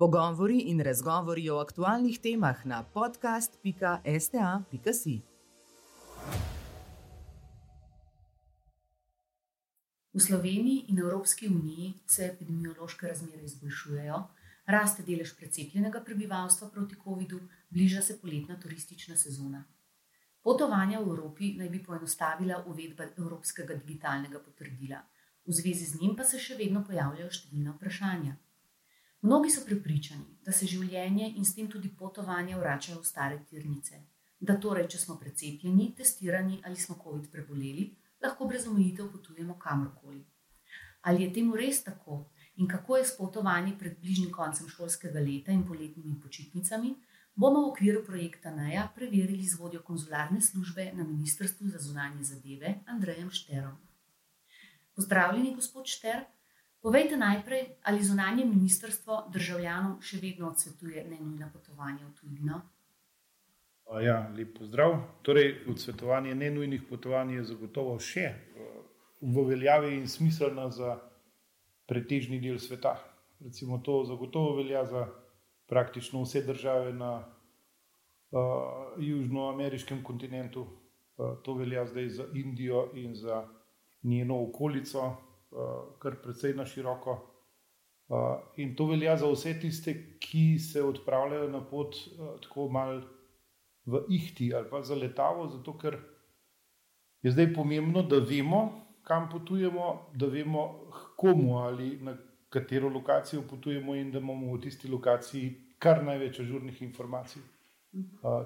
Pogovori in razgovori o aktualnih temah na podcast.sta.si. V Sloveniji in Evropski uniji se epidemiološke razmere izboljšujejo, raste delež precepljenega prebivalstva proti COVID-u, bliža se poletna turistična sezona. Potovanja v Evropi naj bi poenostavila uvedba evropskega digitalnega potrdila, v zvezi z njim pa se še vedno pojavljajo številna vprašanja. Mnogi so prepričani, da se življenje in s tem tudi potovanja vračajo v stare tirnice, da torej, če smo precepljeni, testirani ali smo COVID preboleli, lahko brez omejitev potujemo kamorkoli. Ali je temu res tako in kako je s potovanji pred bližnjim koncem šolskega leta in poletnimi počitnicami, bomo v okviru projekta NAJA preverili z vodjo konzularne službe na Ministrstvu za zunanje zadeve Andrejem Šterom. Pozdravljeni, gospod Šter. Povejte najprej, ali zunanje ministrstvo državljanom še vedno odsvetuje nenujna potovanja v tujino? Ja, lep pozdrav. Torej, odsvetovanje nenujnih potovanj je zagotovo še v veljavi in smiselno za pretežni del sveta. Recimo, to zagotovo velja za praktično vse države na uh, južnoameriškem kontinentu, uh, to velja zdaj za Indijo in za njeno okolico, kar precej na široko. Uh, in to velja za vse tiste, ki se odpravljajo na pot uh, tako malo v ihti ali pa za letavo, zato ker je zdaj pomembno, da vemo, kam potujemo, da vemo, komu ali na katero lokacijo potujemo, in da imamo v tisti lokaciji kar največ ažurnih informacij.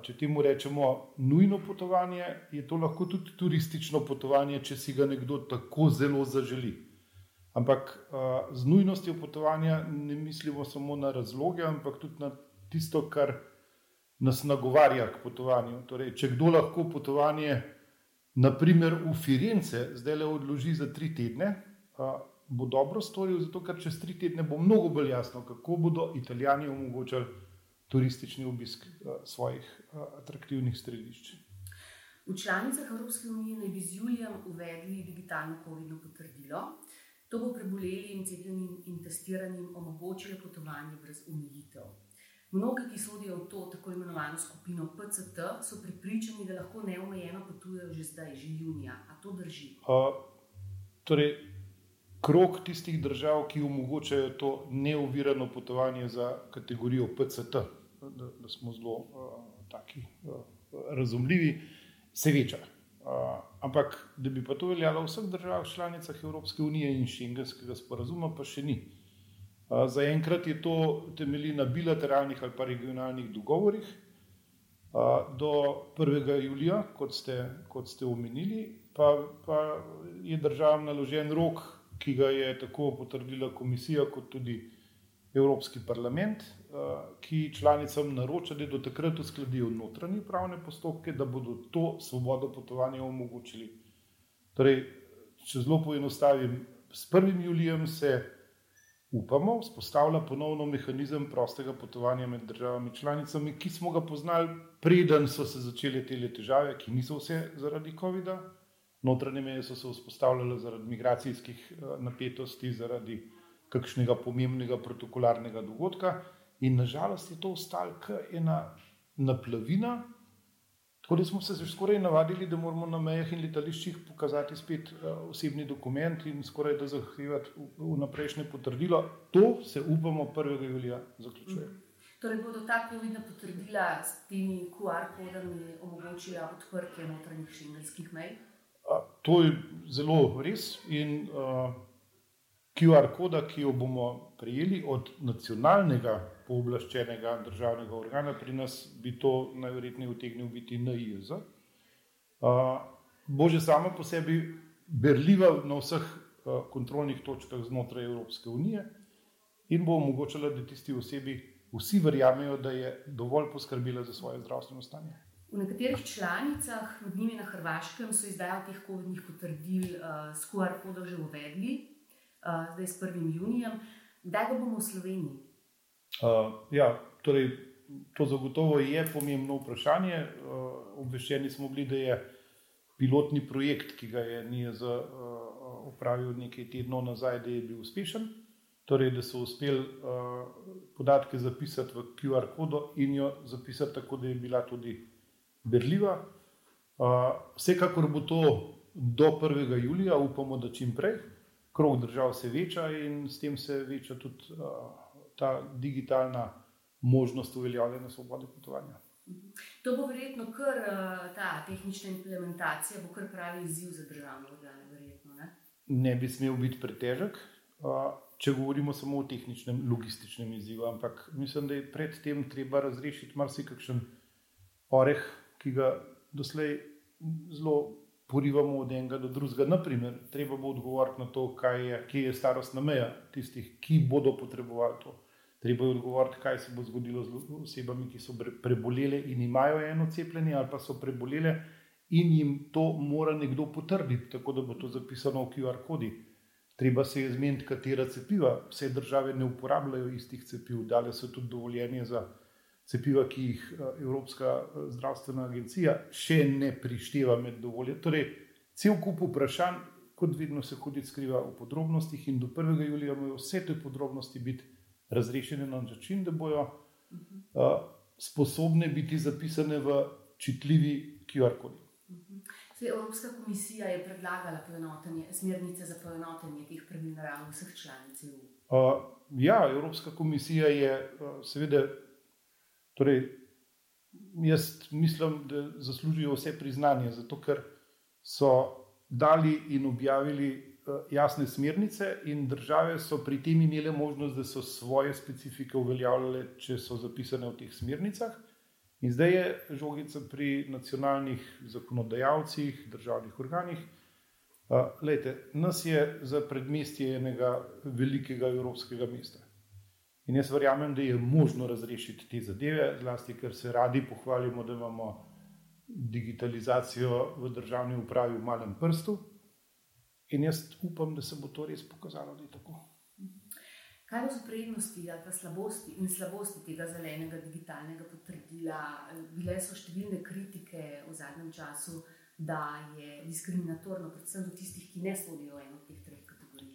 Če temu rečemo nujno potovanje, je to lahko tudi turistično potovanje, če si ga nekdo tako zelo zaželi. Ampak z nujnostjo potovanja ne mislimo samo na razloge, ampak tudi na tisto, kar nas nagovarja k potovanju. Torej, če kdo lahko potovanje, naprimer v Firence, zdaj le odloži za tri tedne, bo dobro storil, zato ker čez tri tedne bo mnogo bolj jasno, kako bodo Italijani omogočali turistični obisk uh, svojih uh, atraktivnih središč. V članicah Evropske unije naj bi z julijem uvedli digitalno COVID-19 potrdilo. To bo prebolelim, cepljenim in testiranim omogočilo potovanje brez omejitev. Mnogi, ki sodijo v to tako imenovano skupino PCT, so pripričani, da lahko neomejeno potujejo že zdaj, že junija. A to drži? Uh, torej, krok tistih držav, ki omogočajo to neovirano potovanje za kategorijo PCT, da, da smo zelo uh, taki, uh, razumljivi, se veča. Uh, ampak da bi pa to veljalo v vseh državah članicah Evropske unije in šengenskega sporazuma, pa še ni. Uh, Zaenkrat je to temelji na bilateralnih ali pa regionalnih dogovorih. Uh, do 1. julija, kot ste, kot ste omenili, pa, pa je državam naložen rok, ki ga je tako potrdila komisija, kot tudi Evropski parlament, ki članicam naroča, da do takrat uskladijo notranje pravne postopke, da bodo to svobodo potovanja omogočili. Torej, če zelo poenostavim, s 1. julijem se upamo, vzpostavlja ponovno mehanizem prostega potovanja med državami članicami, ki smo ga poznali, preden so se začele te težave, ki niso vse zaradi COVID-a. Notranje meje so se vzpostavljale zaradi migracijskih eh, napetosti, zaradi kakšnega pomembnega protokolarnega dogodka, in nažalost je to ostalo kot ena naplavina. Tako da smo se že skoraj navadili, da moramo na mejah in letališčih pokazati spet uh, osebni dokument in skoraj da zahtevati vnaprejšnje potrdilo. To se upamo 1. julija zaključuje. Mm. Torej bodo ta COVID-19 potrdila s temi QR-kodami omogočila odprtje notranjih šengenskih mej? To je zelo res. In, uh, QR koda, ki jo bomo prejeli od nacionalnega pooblaščenega državnega organa, pri nas bi to najverjetneje utegnil biti NIJZ. Uh, bo že sama po sebi berljiva na vseh uh, kontrolnih točkah znotraj Evropske unije in bo omogočala, da tisti osebi vsi verjamejo, da je dovolj poskrbila za svoje zdravstveno stanje. V nekaterih članicah, med njimi na Hrvaškem, so izdajo teh COVID-19 potrdil uh, s QR kodom že uvedli, uh, zdaj s 1. junijem. Kdaj ga bomo v Sloveniji? Uh, ja, torej, to zagotovo je pomembno vprašanje. Uh, obveščeni smo bili, da je pilotni projekt, ki ga je NIJZ uh, upravil nekaj tednov nazaj, da je bil uspešen. torej, da so uspeli uh, podatke zapisati v QR kodo in jo zapisati tako, da je bila tudi berljiva. Uh, vsekakor bo to do 1. julija, upamo, da čim prej. Krog držav se veča in s tem se veča tudi uh, ta digitalna možnost uveljavljanja svobode potovanja. To bo verjetno kar ta tehnična implementacija, bo kar pravi izziv za državne organe. Verjetno, ne? ne bi smel biti pretežek, če govorimo samo o tehničnem, logističnem izzivu, ampak mislim, da je predtem treba razrešiti marsikakšen oreh, ki ga doslej zelo porivamo od enega do drugega. Naprimer, treba bo odgovoriti na to, je, kje je starostna meja tistih, ki bodo potrebovali to. Treba je odgovoriti, kaj se bo zgodilo z osebami, ki so prebolele in imajo eno cepljenje, ali pa so prebolele in jim to mora nekdo potrditi, tako da bo to zapisano v QR kodi. Treba se je zmeniti, katera cepiva. Vse države ne uporabljajo istih cepiv, dale so tudi dovoljenje za cepiva, ki jih eh, Evropska eh, zdravstvena agencija še ne prišteva med dovoljenje. Torej, cel kup vprašanj, kot vedno se hodi skriva v podrobnostih, in do 1. julija morajo vse te podrobnosti biti razrešene na način, da bodo uh, sposobne biti zapisane v čitljivi QR kodi. Zdaj, Evropska komisija je predlagala smernice za poenotenje teh pravil na ravni vseh članic EU. Uh, ja, Evropska komisija je uh, seveda, torej, jaz mislim, da zaslužijo vse priznanje, zato ker so dali in objavili jasne smernice, in države so pri tem imele možnost, da so svoje specifike uveljavljale, če so zapisane v teh smernicah. In zdaj je žogica pri nacionalnih zakonodajalcih, državnih organih. Uh, lejte, nas je za predmestje enega velikega evropskega mesta. In jaz verjamem, da je možno razrešiti te zadeve, zlasti ker se radi pohvalimo, da imamo digitalizacijo v državni upravi v malem prstu. In jaz upam, da se bo to res pokazalo, da je tako. Kaj so prednosti ali pa slabosti in slabosti tega zelenega digitalnega potrdila? Bile so številne kritike v zadnjem času, da je diskriminatorno, predvsem do tistih, ki ne sodijo v eno od teh treh kategorij.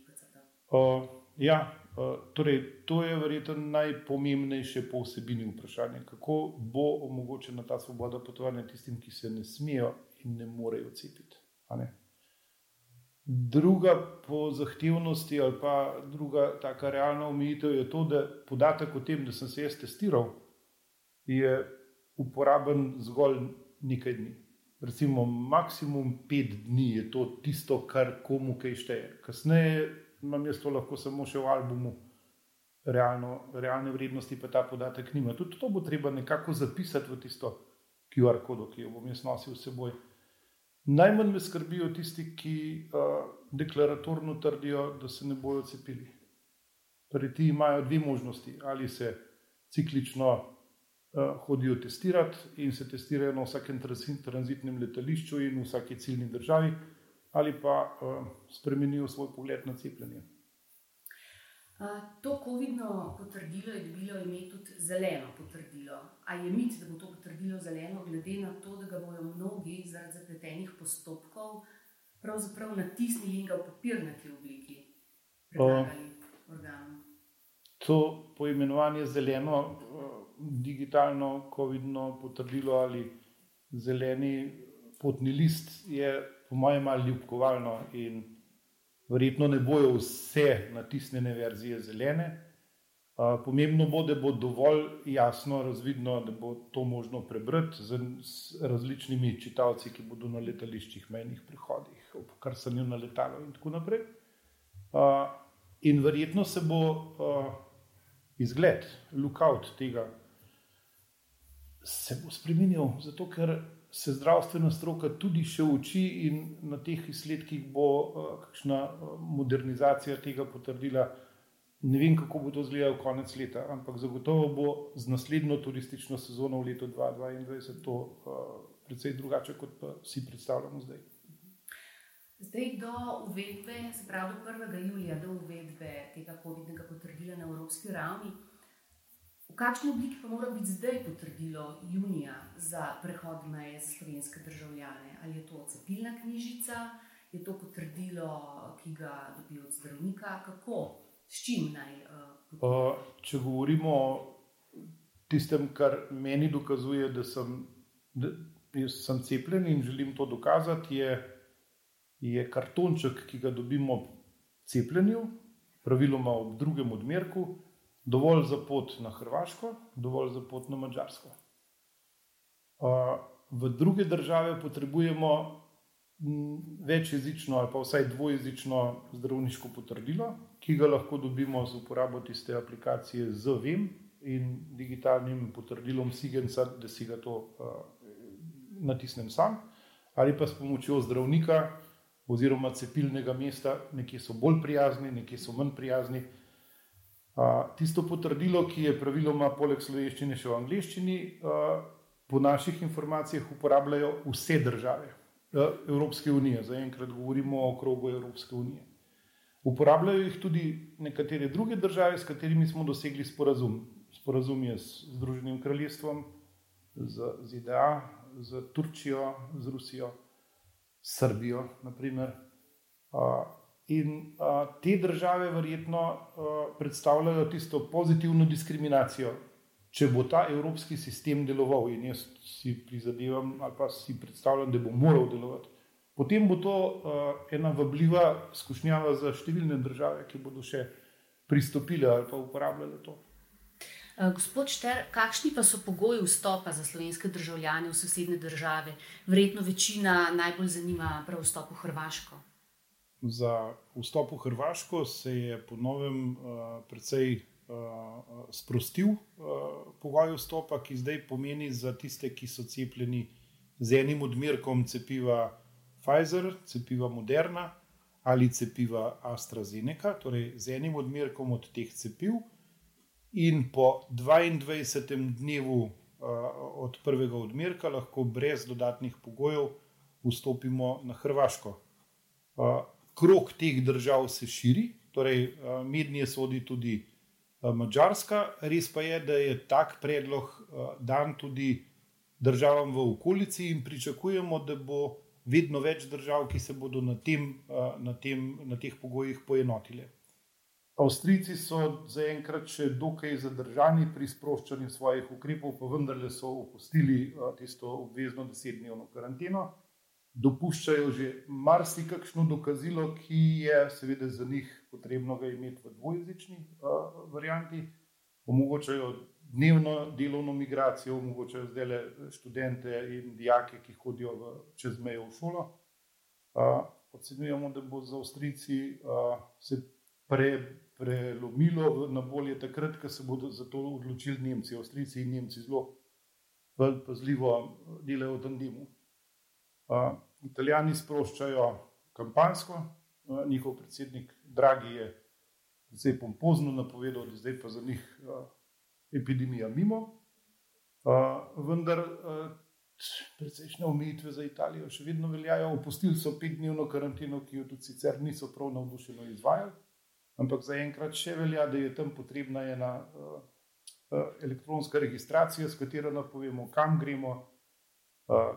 Uh, ja, uh, torej, to je verjetno najpomembnejše po vsebini vprašanja, kako bo omogočena ta svoboda potovanja tistim, ki se ne smejo in ne morejo cepiti. Druga po zahtevnosti ali pa druga taka realna omejitev je to, da podatek o tem, da sem se jaz testiral, je uporaben zgolj nekaj dni. Recimo, maksimum pet dni je to tisto, kar komu kaj šteje. Kasneje imam jaz to lahko samo še v albumu, realno, realne vrednosti pa ta podatek nima. Tudi to bo treba nekako zapisati v tisto QR kodo, ki jo bom jaz nosil s seboj. Najmanj me skrbijo tisti, ki uh, deklaratorno trdijo, da se ne bodo cepili. Torej, ti imajo dve možnosti: ali se ciklično uh, hodijo testirati in se testirajo na vsakem tranzitnem letališču in v vsaki ciljni državi, ali pa uh, spremenijo svoj pogled na cepljenje. To COVID-no potrdilo je dobilo ime tudi zeleno potrdilo. A je mit, da bo to potrdilo zeleno, glede na to, da ga bodo mnogi zaradi zapletenih postopkov pravzaprav natisnili in ga v papirnati obliki predlagali organom? To poimenovanje zeleno, digitalno COVID-no potrdilo ali zeleni potni list je po mojem malo ljubkovalno in verjetno ne bojo vse natisnjene verzije zelene. Pomembno bo, da bo dovolj jasno razvidno, da bo to možno prebrati z različnimi čitalci, ki bodo na letališčih, mejnih prehodih, ob karsanju na letalo in tako naprej. In verjetno se bo izgled, lookout tega, se bo spremenil, zato ker se zdravstvena stroka tudi še uči in na teh izsledkih bo uh, kakšna uh, modernizacija tega potrdila. Ne vem, kako bo to izgledalo konec leta, ampak zagotovo bo z naslednjo turistično sezono v letu 2022 to uh, precej drugače, kot pa si predstavljamo zdaj. Zdaj, do uvedbe, se pravi do 1. julija, do uvedbe tega COVID-19 potrdila na evropski ravni, V kakšni obliki pa mora biti zdaj potrdilo junija za prehod meje za slovenske državljane? Ali je to cepilna knjižica, je to potrdilo, ki ga dobijo od zdravnika? Kako S čim naj? Uh, če govorimo o tistem, kar meni dokazuje, da sem, da sem cepljen in želim to dokazati, je, je kartonček, ki ga dobimo v cepljenju, praviloma v drugem odmerku, dovolj za pot na Hrvaško, dovolj za pot na Mačarsko. Uh, v druge države potrebujemo večjezično ali pa vsaj dvojezično zdravniško potrdilo, ki ga lahko dobimo z uporabo tiste aplikacije z VEM in digitalnim potrdilom Sigenca, da si ga to uh, natisnem sam, ali pa s pomočjo zdravnika oziroma cepilnega mesta, nekje so bolj prijazni, nekje so manj prijazni. Tisto potrdilo, ki je praviloma poleg slovenščine še v angliščini, po naših informacijah uporabljajo vse države Evropske unije. Zaenkrat govorimo o krogu Evropske unije. Uporabljajo jih tudi nekatere druge države, s katerimi smo dosegli sporazum. Sporazum je z Združenim kraljestvom, z ZDA, z Turčijo, z Rusijo, Srbijo. Naprimer. In te države verjetno predstavljajo tisto pozitivno diskriminacijo. Če bo ta evropski sistem deloval, in jaz si prizadevam, ali pa si predstavljam, da bo moral delovati, potem bo to uh, ena vabljiva skušnjava za številne države, ki bodo še pristopile ali pa uporabljale to. Gospod Šter, kakšni pa so pogoji vstopa za slovenske državljane v sosednje države? Verjetno večina najbolj zanima prav vstop v Hrvaško. Za vstop v Hrvaško se je po novem uh, precej uh, sprostil uh, pogoj vstopa, ki zdaj pomeni za tiste, ki so cepljeni z enim odmerkom cepiva Pfizer, cepiva Moderna ali cepiva AstraZeneca, torej z enim odmerkom od teh cepiv, in po 22. dnevu uh, od prvega odmerka lahko brez dodatnih pogojev vstopimo na Hrvaško. Uh, krok teh držav se širi, torej uh, mednje sodi tudi uh, Mačarska, res pa je, da je tak predlog uh, dan tudi državam v okolici in pričakujemo, da bo vedno več držav, ki se bodo na, tem, na, tem, na teh pogojih poenotile. Avstrijci so zaenkrat še dokaj zadržani pri sproščanju svojih ukrepov, pa vendarle so opustili tisto obvezno desetdnevno karanteno. Dopuščajo že marsikakšno dokazilo, ki je seveda za njih potrebno ga imeti v dvojezični varianti. Omogočajo dnevno delovno migracijo, omogočajo zdaj le študente in dijake, ki hodijo v, čez mejo v šolo. Uh, ocenjujemo, da bo za Avstrijci uh, se pre, prelomilo na bolje takrat, ko se bodo za to odločili Nemci. Avstrijci in Nemci zelo pazljivo delajo v tandemu. Uh, Italijani sproščajo kampansko, uh, njihov predsednik Dragi je precej pompozno napovedal, da zdaj pa za njih. Epidemija mimo, vendar precejšnje omejitve za Italijo še vedno veljajo. Opustili so petdnevno karanteno, ki jo tudi sicer niso prav navdušeno izvajali, ampak zaenkrat še velja, da je tam potrebna ena elektronska registracija, s katero napovemo, kam gremo,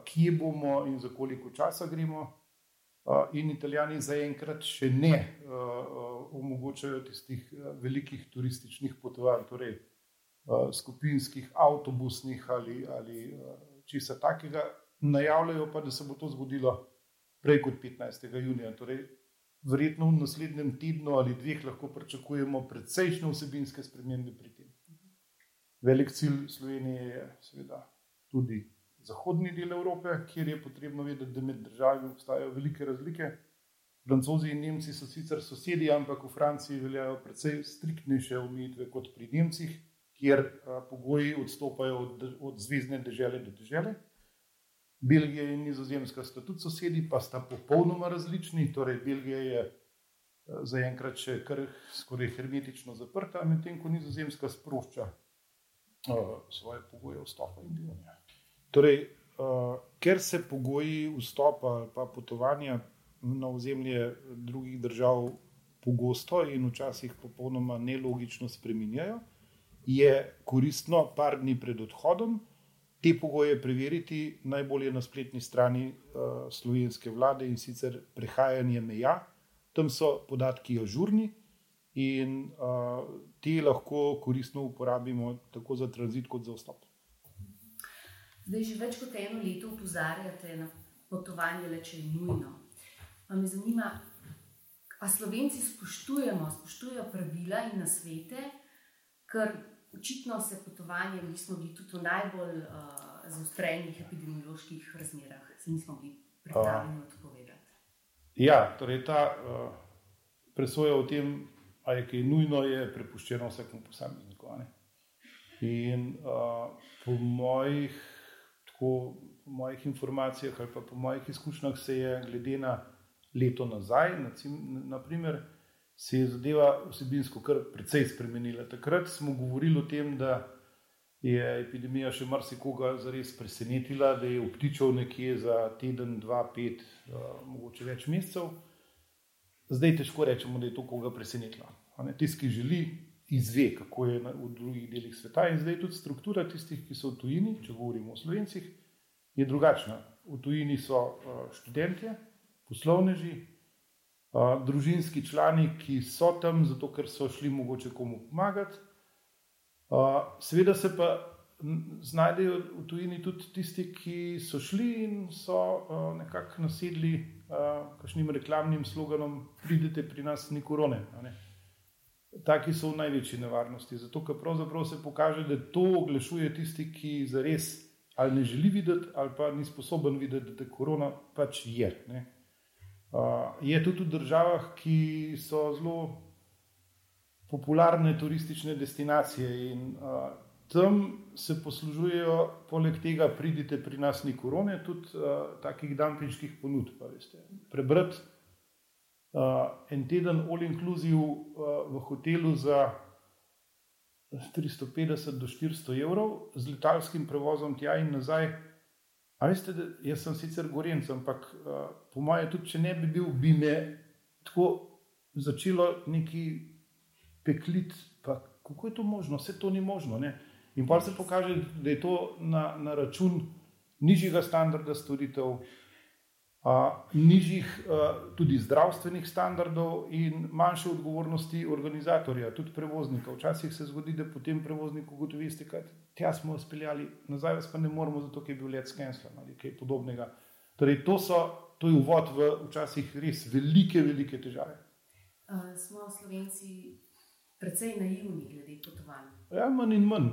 kje bomo in za koliko časa gremo. Uh, in italijani zaenkrat še ne uh, omogočajo tistih velikih turističnih potovanj. Torej, Eh, skupinskih, avtobusnih ali, ali eh, česa takega, najavljajo pa, da se bo to zgodilo prej kot 15. junija. Torej, verjetno v naslednjem tednu ali dveh lahko pričakujemo precejšnje vsebinske spremembe pri tem. Velik cilj Slovenije je seveda tudi zahodni del Evrope, kjer je potrebno vedeti, da med državami obstajajo velike razlike. Francozi in Nemci so sicer sosedi, ampak v Franciji veljajo precej striktnejše omejitve kot pri Nemcih kjer a, pogoji odstopajo od, od zvezdne države do države. Belgija in Nizozemska sta tudi sosedi, pa sta popolnoma različni. Torej, Belgija je zaenkrat še kar skoraj hermetično zaprta, medtem ko Nizozemska sprošča a, svoje pogoje vstopa in bivanja. Torej, a, ker se pogoji vstopa in potovanja na ozemlje drugih držav pogosto in včasih popolnoma nelogično spreminjajo je koristno par dni pred odhodom te pogoje preveriti, najbolje na spletni strani uh, slovenske vlade in sicer prehajanje meja. Tam so podatki ažurni in uh, te lahko koristno uporabimo tako za tranzit, kot za vstop. Zdaj, že več kot eno leto upozarjate na potovanje, le če je nujno. Pa me zanima, ali Slovenci spoštujemo, spoštujejo pravila in nasvete, ker očitno se potovanje, mi smo bili tudi v najbolj uh, zaostrenih epidemioloških razmerah, se nismo bili pripravljeni odpovedati. Ja, torej ta uh, presoja o tem, ali je kaj nujno, je prepuščena vsakemu posamezniku. In uh, po mojih, tako, po mojih informacijah ali pa po mojih izkušnjah se je glede na leto nazaj, naprimer, se je zadeva vsebinsko kar precej spremenila. Takrat smo govorili o tem, da je epidemija še marsikoga zares presenetila, da je obtičal nekje za teden, dva, pet, uh, mogoče več mesecev. Zdaj težko rečemo, da je to koga presenetilo. Tisti, ki želi, izve, kako je v drugih delih sveta. In zdaj tudi struktura tistih, ki so v tujini, če govorimo o slovencih, je drugačna. V tujini so uh, študentje, poslovneži, uh, družinski člani, ki so tam, zato ker so šli mogoče komu pomagati. Uh, seveda se pa znajdejo v tujini tudi tisti, ki so šli in so uh, nekako nasedli uh, kakšnim reklamnim sloganom: Pridite pri nas, ni korone. Ne? Taki so v največji nevarnosti, zato ker pravzaprav se pokaže, da to oglašuje tisti, ki zares ali ne želi videti, ali pa ni sposoben videti, da korona pač je. Ne? Uh, je tudi v državah, ki so zelo popularne turistične destinacije in uh, tam se poslužujejo, poleg tega, pridite pri nas, ni korone, tudi uh, takih dampinških ponudb. Prebrati en teden all-inclusive uh, v hotelu za 350 do 400 evrov z letalskim prevozom tja in nazaj. A veste, jaz sem sicer gorenc, ampak uh, po mojem, tudi če ne bi bil, bi me tako začelo neki peklit. Pa kako je to možno? Vse to ni možno. Ne? In pa se pokaže, da je to na, na račun nižjega standarda storitev, nižjih tudi zdravstvenih standardov in manjše odgovornosti organizatorja, tudi prevoznika. Včasih se zgodi, da potem prevoznik ugotovi, da tja smo speljali, nazaj pa ne moremo, zato je bil let skenslen ali kaj podobnega. Torej, to, so, to je uvod v včasih res velike, velike težave. Uh, smo Slovenci precej naivni glede potovanj? Ja, manj in manj.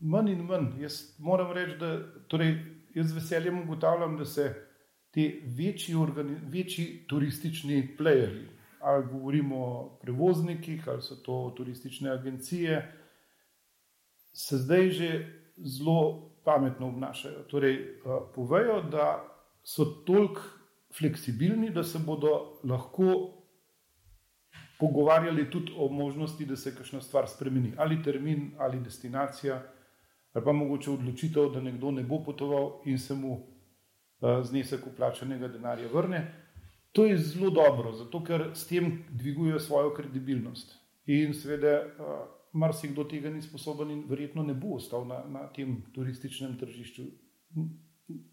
manj, in manj. Jaz moram reči, da torej, jaz z veseljem ugotavljam, da se ti večji, večji turistični playerji, ali govorimo o prevoznikih, ali so to turistične agencije, se zdaj že zelo pametno obnašajo. Torej, eh, povejo, da so toliko fleksibilni, da se bodo lahko pogovarjali tudi o možnosti, da se kakšna stvar spremeni, ali termin, ali destinacija, ali pa mogoče odločitev, da nekdo ne bo potoval in se mu znesek uplačenega denarja vrne. To je zelo dobro, zato ker s tem dvigujejo svojo kredibilnost. In seveda, uh, marsikdo tega ni sposoben in verjetno ne bo ostal na, na tem turističnem tržišču.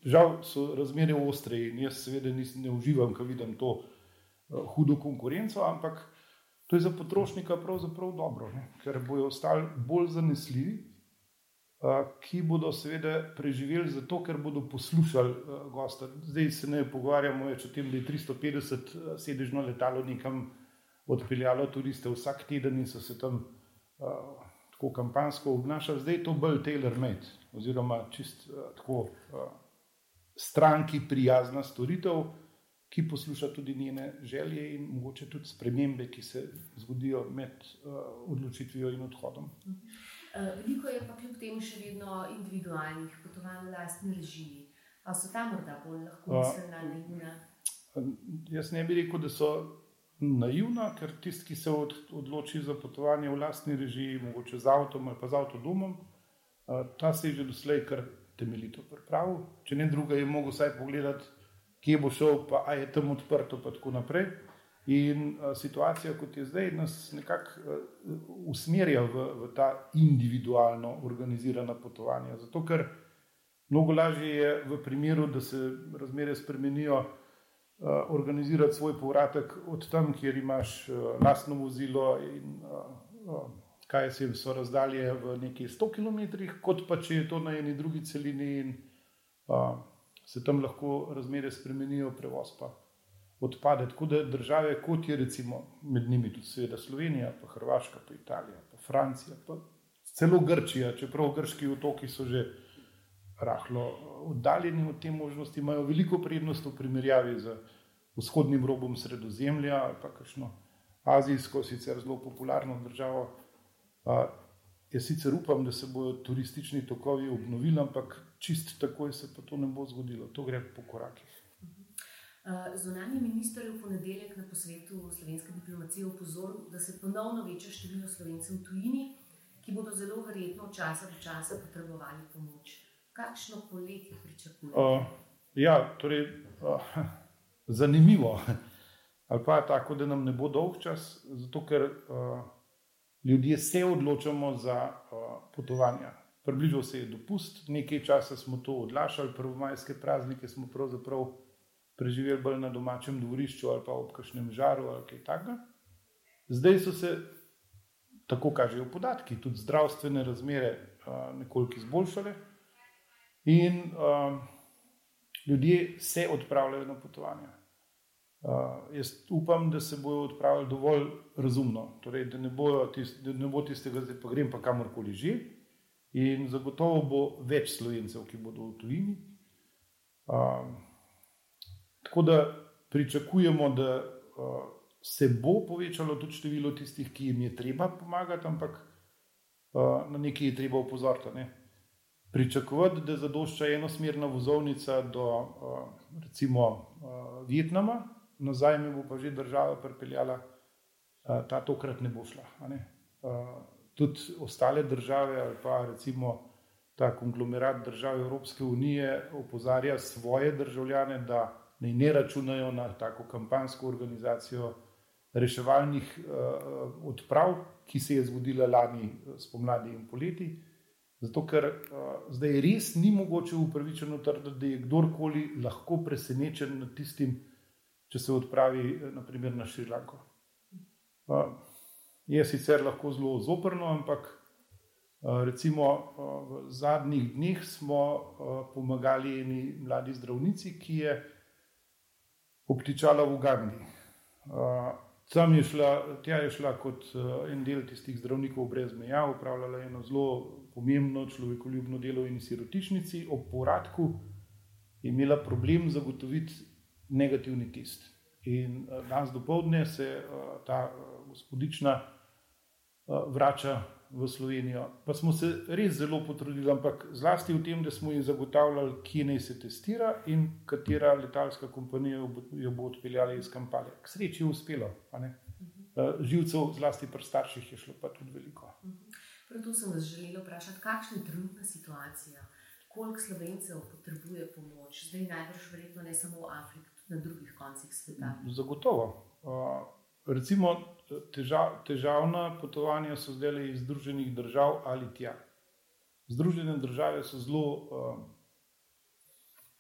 Žal so razmere ostre in jaz seveda nis, ne uživam, ko vidim to uh, hudo konkurenco, ampak to je za potrošnika pravzaprav dobro, ne? ker bojo ostali bolj zanesljivi ki bodo seveda preživeli zato, ker bodo poslušali gosta. Zdaj se ne pogovarjamo več o tem, da je 350 sedežno letalo nekam odpeljalo turiste vsak teden in so se tam uh, tako kampansko obnašali. Zdaj je to bolj tailor-made oziroma čist uh, tako uh, stranki prijazna storitev, ki posluša tudi njene želje in mogoče tudi spremembe, ki se zgodijo med uh, odločitvijo in odhodom. Eh, veliko je pa kljub temu še vedno individualnih potovanj v lastni režiji. Ali so tam morda bolj lahko mislena naivna? Jaz ne bi rekel, da so naivna, ker tisti, ki se odloči za potovanje v lastni režiji, mogoče z avtom ali pa z avtodomom, ta se je že doslej kar temeljito pripravil. Če ne druga, je mogel vsaj pogledati, kje bo šel, pa je tam odprto, pa tako naprej. In uh, situacija, kot je zdaj, nas nekako uh, usmerja v, v ta individualno organizirana potovanja. Zato, ker mnogo lažje je v primeru, da se razmere spremenijo, organizirati svoj povratek od tam, kjer imaš lastno vozilo in kaj se jim so razdalje v nekaj 100 km, kot pa če je to na eni drugi celini in se tam lahko razmere spremenijo, prevoz pa odpade. Tako da države, kot je recimo med njimi tudi seveda Slovenija, pa Hrvaška, pa Italija, pa Francija, pa celo Grčija, čeprav grški otoki so že rahlo oddaljeni od te možnosti, imajo veliko prednost v primerjavi z vzhodnim robom Sredozemlja ali pa kakšno azijsko, sicer zelo popularno državo. Jaz sicer upam, da se bodo turistični tokovi obnovili, ampak čist takoj se pa to ne bo zgodilo, to gre po korakih. Zunanji minister je v ponedeljek na posvetu slovenske diplomacije opozoril, da se ponovno veča število slovencev v tujini, ki bodo zelo verjetno od časa do časa potrebovali pomoč. Kakšno poletje pričakujete? Uh, ja, torej, uh, zanimivo. Ali pa je tako, da nam ne bo dolg čas, zato ker uh, ljudje se odločamo za uh, potovanja. Približal se je dopust, nekaj časa smo to odlašali, prvomajske praznike smo pravzaprav preživeli bolj na domačem dvorišču ali pa ob kakšnem žaru ali kaj takega. Zdaj so se, tako kažejo podatki, tudi zdravstvene razmere uh, nekoliko izboljšale in uh, ljudje se odpravljajo na potovanja. Uh, jaz upam, da se bodo odpravili dovolj razumno, torej, da, ne tist, da ne bo tistega, da pa grem pa kamorkoli že. In zagotovo bo več slovencev, ki bodo v tujini. Uh, Tako da pričakujemo, da uh, se bo povečalo tudi število tistih, ki jim je treba pomagati, ampak uh, na nekaj je treba upozoriti. Ne? Pričakovati, da zadošča enosmerna vozovnica do uh, recimo uh, Vietnama, nazaj mi bo pa že država pripeljala, uh, ta tokrat ne bo šla. Ne? Uh, tudi ostale države ali pa recimo. Ta konglomerat držav Evropske unije opozarja svoje državljane, da naj ne računajo na tako kampanjsko organizacijo reševalnih uh, odprav, ki se je zgodila lani eh, spomladi in poleti. Zato, ker uh, zdaj res ni mogoče upravičeno trditi, da je kdorkoli lahko presenečen nad tistim, če se odpravi naprimer, na Šrilanko. Uh, je sicer lahko zelo zoprno, ampak uh, recimo uh, v zadnjih dneh smo uh, pomagali eni mladi zdravnici, ki je obtičala v Ugandi. Tam je šla, tja je šla kot en del tistih zdravnikov brez meja, upravljala eno zelo pomembno človekoljubno delo in sirotišnici, ob povratku je imela problem zagotoviti negativni test. In danes dopoledne se ta gospodična vrača v Slovenijo. Pa smo se res zelo potrudili, ampak zlasti v tem, da smo jim zagotavljali, kje naj se testira in katera letalska kompanija jo bo odpeljala iz kampanje. K sreči je uspelo. Eh, živcev, zlasti pri starših, je šlo pa tudi veliko. Prav to sem vas želela vprašati, kakšna je trenutna situacija, koliko slovencev potrebuje pomoč, zdaj najbrž verjetno ne samo v Afriki, tudi na drugih koncih sveta. Zagotovo. Uh, recimo, težav, težavna potovanja so zdaj iz Združenih držav ali tja. Združene države so zelo uh,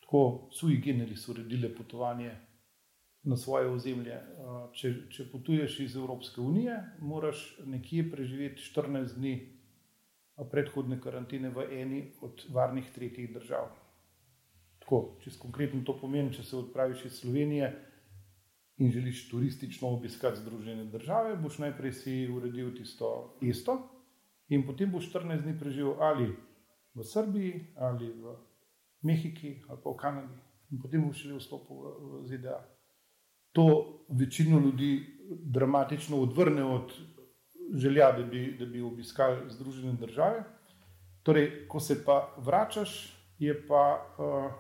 tako sui generis uredile potovanje na svoje ozemlje. Uh, če, če potuješ iz Evropske unije, moraš nekje preživeti 14 dni predhodne karantene v eni od varnih tretjih držav. Tako, če konkretno to pomeni, če se odpraviš iz Slovenije in želiš turistično obiskati Združene države, boš najprej si uredil tisto isto, in potem boš 14 dni preživel ali v Srbiji, ali v Mehiki, ali pa v Kanadi, in potem boš šel vstopil v, v ZDA. To večino ljudi dramatično odvrne od želja, da bi, da bi obiskali Združene države. Torej, ko se pa vračaš, je pa uh,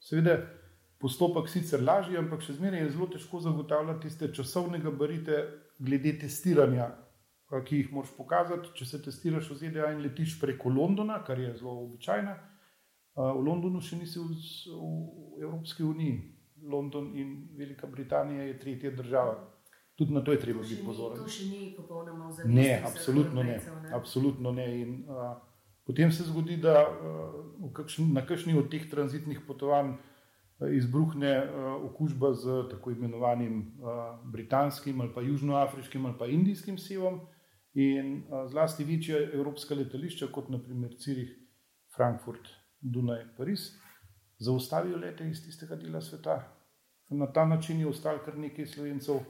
seveda postopek sicer lažji, ampak še zmeraj je zelo težko zagotavljati tiste časovne gabarite glede testiranja, ki jih moraš pokazati. Če se testiraš v ZDA in letiš preko Londona, kar je zelo običajno, v Londonu še nisi v, v Evropski uniji. London in Velika Britanija je tretja država. Tudi na to je treba biti pozoren. To še ni popolnoma vzorno. Ne, absolutno ne. ne. Absolutno ne. In, a, potem se zgodi, da a, kakšni, na kakšni od teh tranzitnih potovanj izbruhne okužba z tako imenovanim britanskim ali pa južnoafriškim ali pa indijskim sevom. In zlasti večje evropska letališča, kot naprimer Cirih, Frankfurt, Dunaj, Pariz, zaustavijo lete iz tistega dela sveta. Na ta način je ostalo kar nekaj slovencev,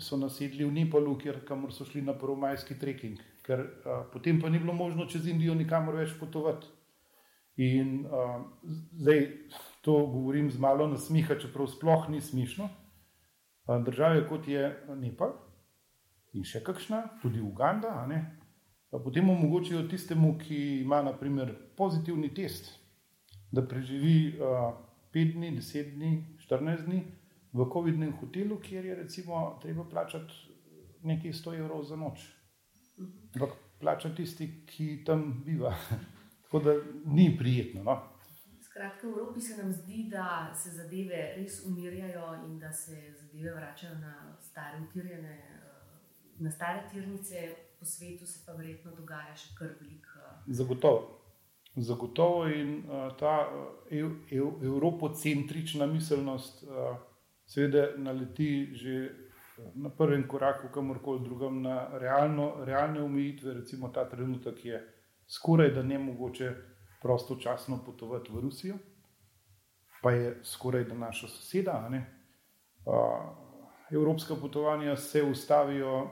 so nasedli v Nepalu, kjer so šli na prvomajski trekking, ker potem pa ni bilo možno čez Indijo nikamor več potovati. In a, zdaj to govorim z malo nasmiha, čeprav sploh ni smešno. Države kot je Nepal in še kakšna, tudi Uganda, potem omogočijo tistemu, ki ima naprimer pozitivni test da preživi uh, 5 dni, 10 dni, 14 dni v COVID-19 hotelu, kjer je recimo treba plačati nekaj 100 evrov za noč. Ampak plača tisti, ki tam biva. Tako da ni prijetno. No? Skratka, v Evropi se nam zdi, da se zadeve res umirjajo in da se zadeve vračajo na stare utirjene. Na stare tirnice po svetu se pa verjetno dogaja še kar veliko. Zagotovo. Zagotovo in uh, ta ev, ev, evropocentrična miselnost, uh, seveda, naleti že na prvem koraku, kamorkoli drugam, na realno, realne omejitve. Recimo, ta trenutek je skoraj da ne mogoče prostočasno potovati v Rusijo, pa je skoraj da naša soseda. Uh, evropska potovanja se ustavijo uh,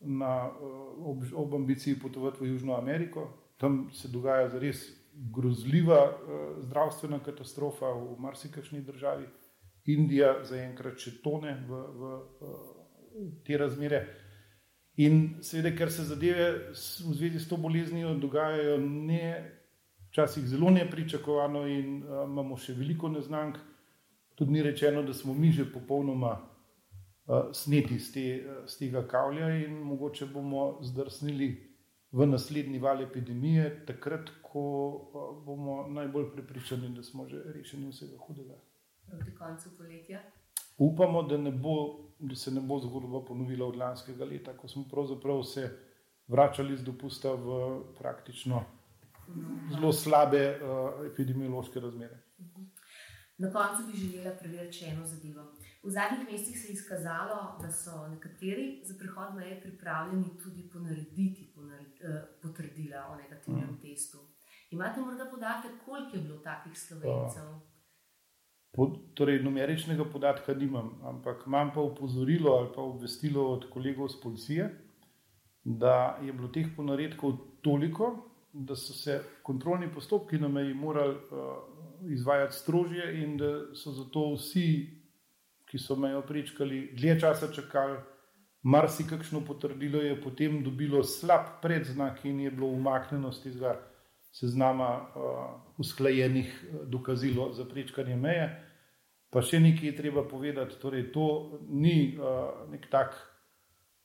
na, uh, ob, ob ambiciji potovati v Južno Ameriko, tam se dogaja res grozljiva uh, zdravstvena katastrofa v marsikajšni državi. Indija zaenkrat še tone v, v uh, te razmere. In seveda, ker se zadeve v zvezi s to boleznijo dogajajo ne, včasih zelo nepričakovano, in uh, imamo še veliko neznank, tudi ni rečeno, da smo mi že popolnoma uh, sneti z, te, z tega kavlja in mogoče bomo zdrsnili v naslednji val epidemije, takrat, ko bomo najbolj prepričani, da smo že rešeni vsega hudega. Proti koncu poletja. Upamo, da, bo, da se ne bo zgodba ponovila od lanskega leta, ko smo pravzaprav se vračali z dopusta v praktično zelo slabe uh, epidemiološke razmere. Na koncu bi želela preveriti še eno zadevo. V zadnjih mesecih se je izkazalo, da so nekateri za prihod meje pripravljeni tudi ponarediti eh, potrdila o negativnem mm. testu. Imate morda podatek, koliko je bilo takih slovencev? Pod, torej, numeričnega podatka nimam, ampak imam pa upozorilo ali pa obvestilo od kolegov z policije, da je bilo teh ponaredkov toliko, da so se kontrolni postopki na meji morali uh, izvajati strožje in da so zato vsi ki so me opričkali, dlje časa čakali, marsikakšno potrdilo je potem dobilo slab predznak in je bilo umaknjeno z tega seznama uh, usklajenih uh, dokazil za prečkanje meje. Pa še nekaj je treba povedati, torej to ni uh, nek tak,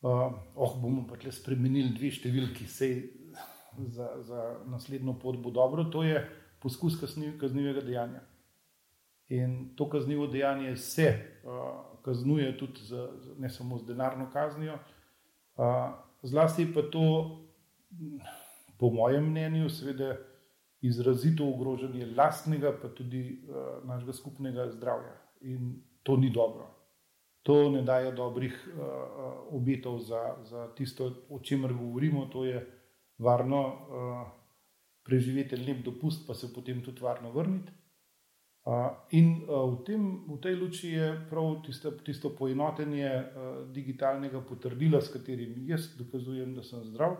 uh, oh, bomo pa tle spremenili dve številki, sej za, za naslednjo pot bo dobro, to je poskus kaznivega dejanja. In to kaznivo dejanje se uh, kaznuje tudi z, ne samo z denarno kaznijo, uh, zlasti pa to, po mojem mnenju, seveda izrazito ogrožanje lastnega, pa tudi uh, našega skupnega zdravja. In to ni dobro. To ne daje dobrih uh, obetov za, za tisto, o čemer govorimo, to je varno uh, preživeti lep dopust, pa se potem tudi varno vrniti. In v, tem, v tej luči je prav tisto, tisto poenotenje digitalnega potrdila, s katerim jaz dokazujem, da sem zdrav,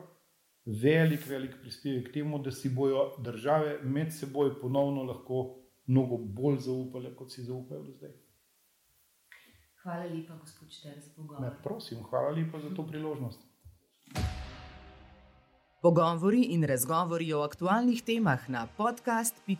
velik, velik prispevek k temu, da si bojo države med seboj ponovno lahko mnogo bolj zaupale, kot si zaupajo do zdaj. Hvala lepa, gospod Šter, za pogovor. Prosim, hvala lepa za to priložnost. Pogovori in razgovori o aktualnih temah na podcast.sta.si.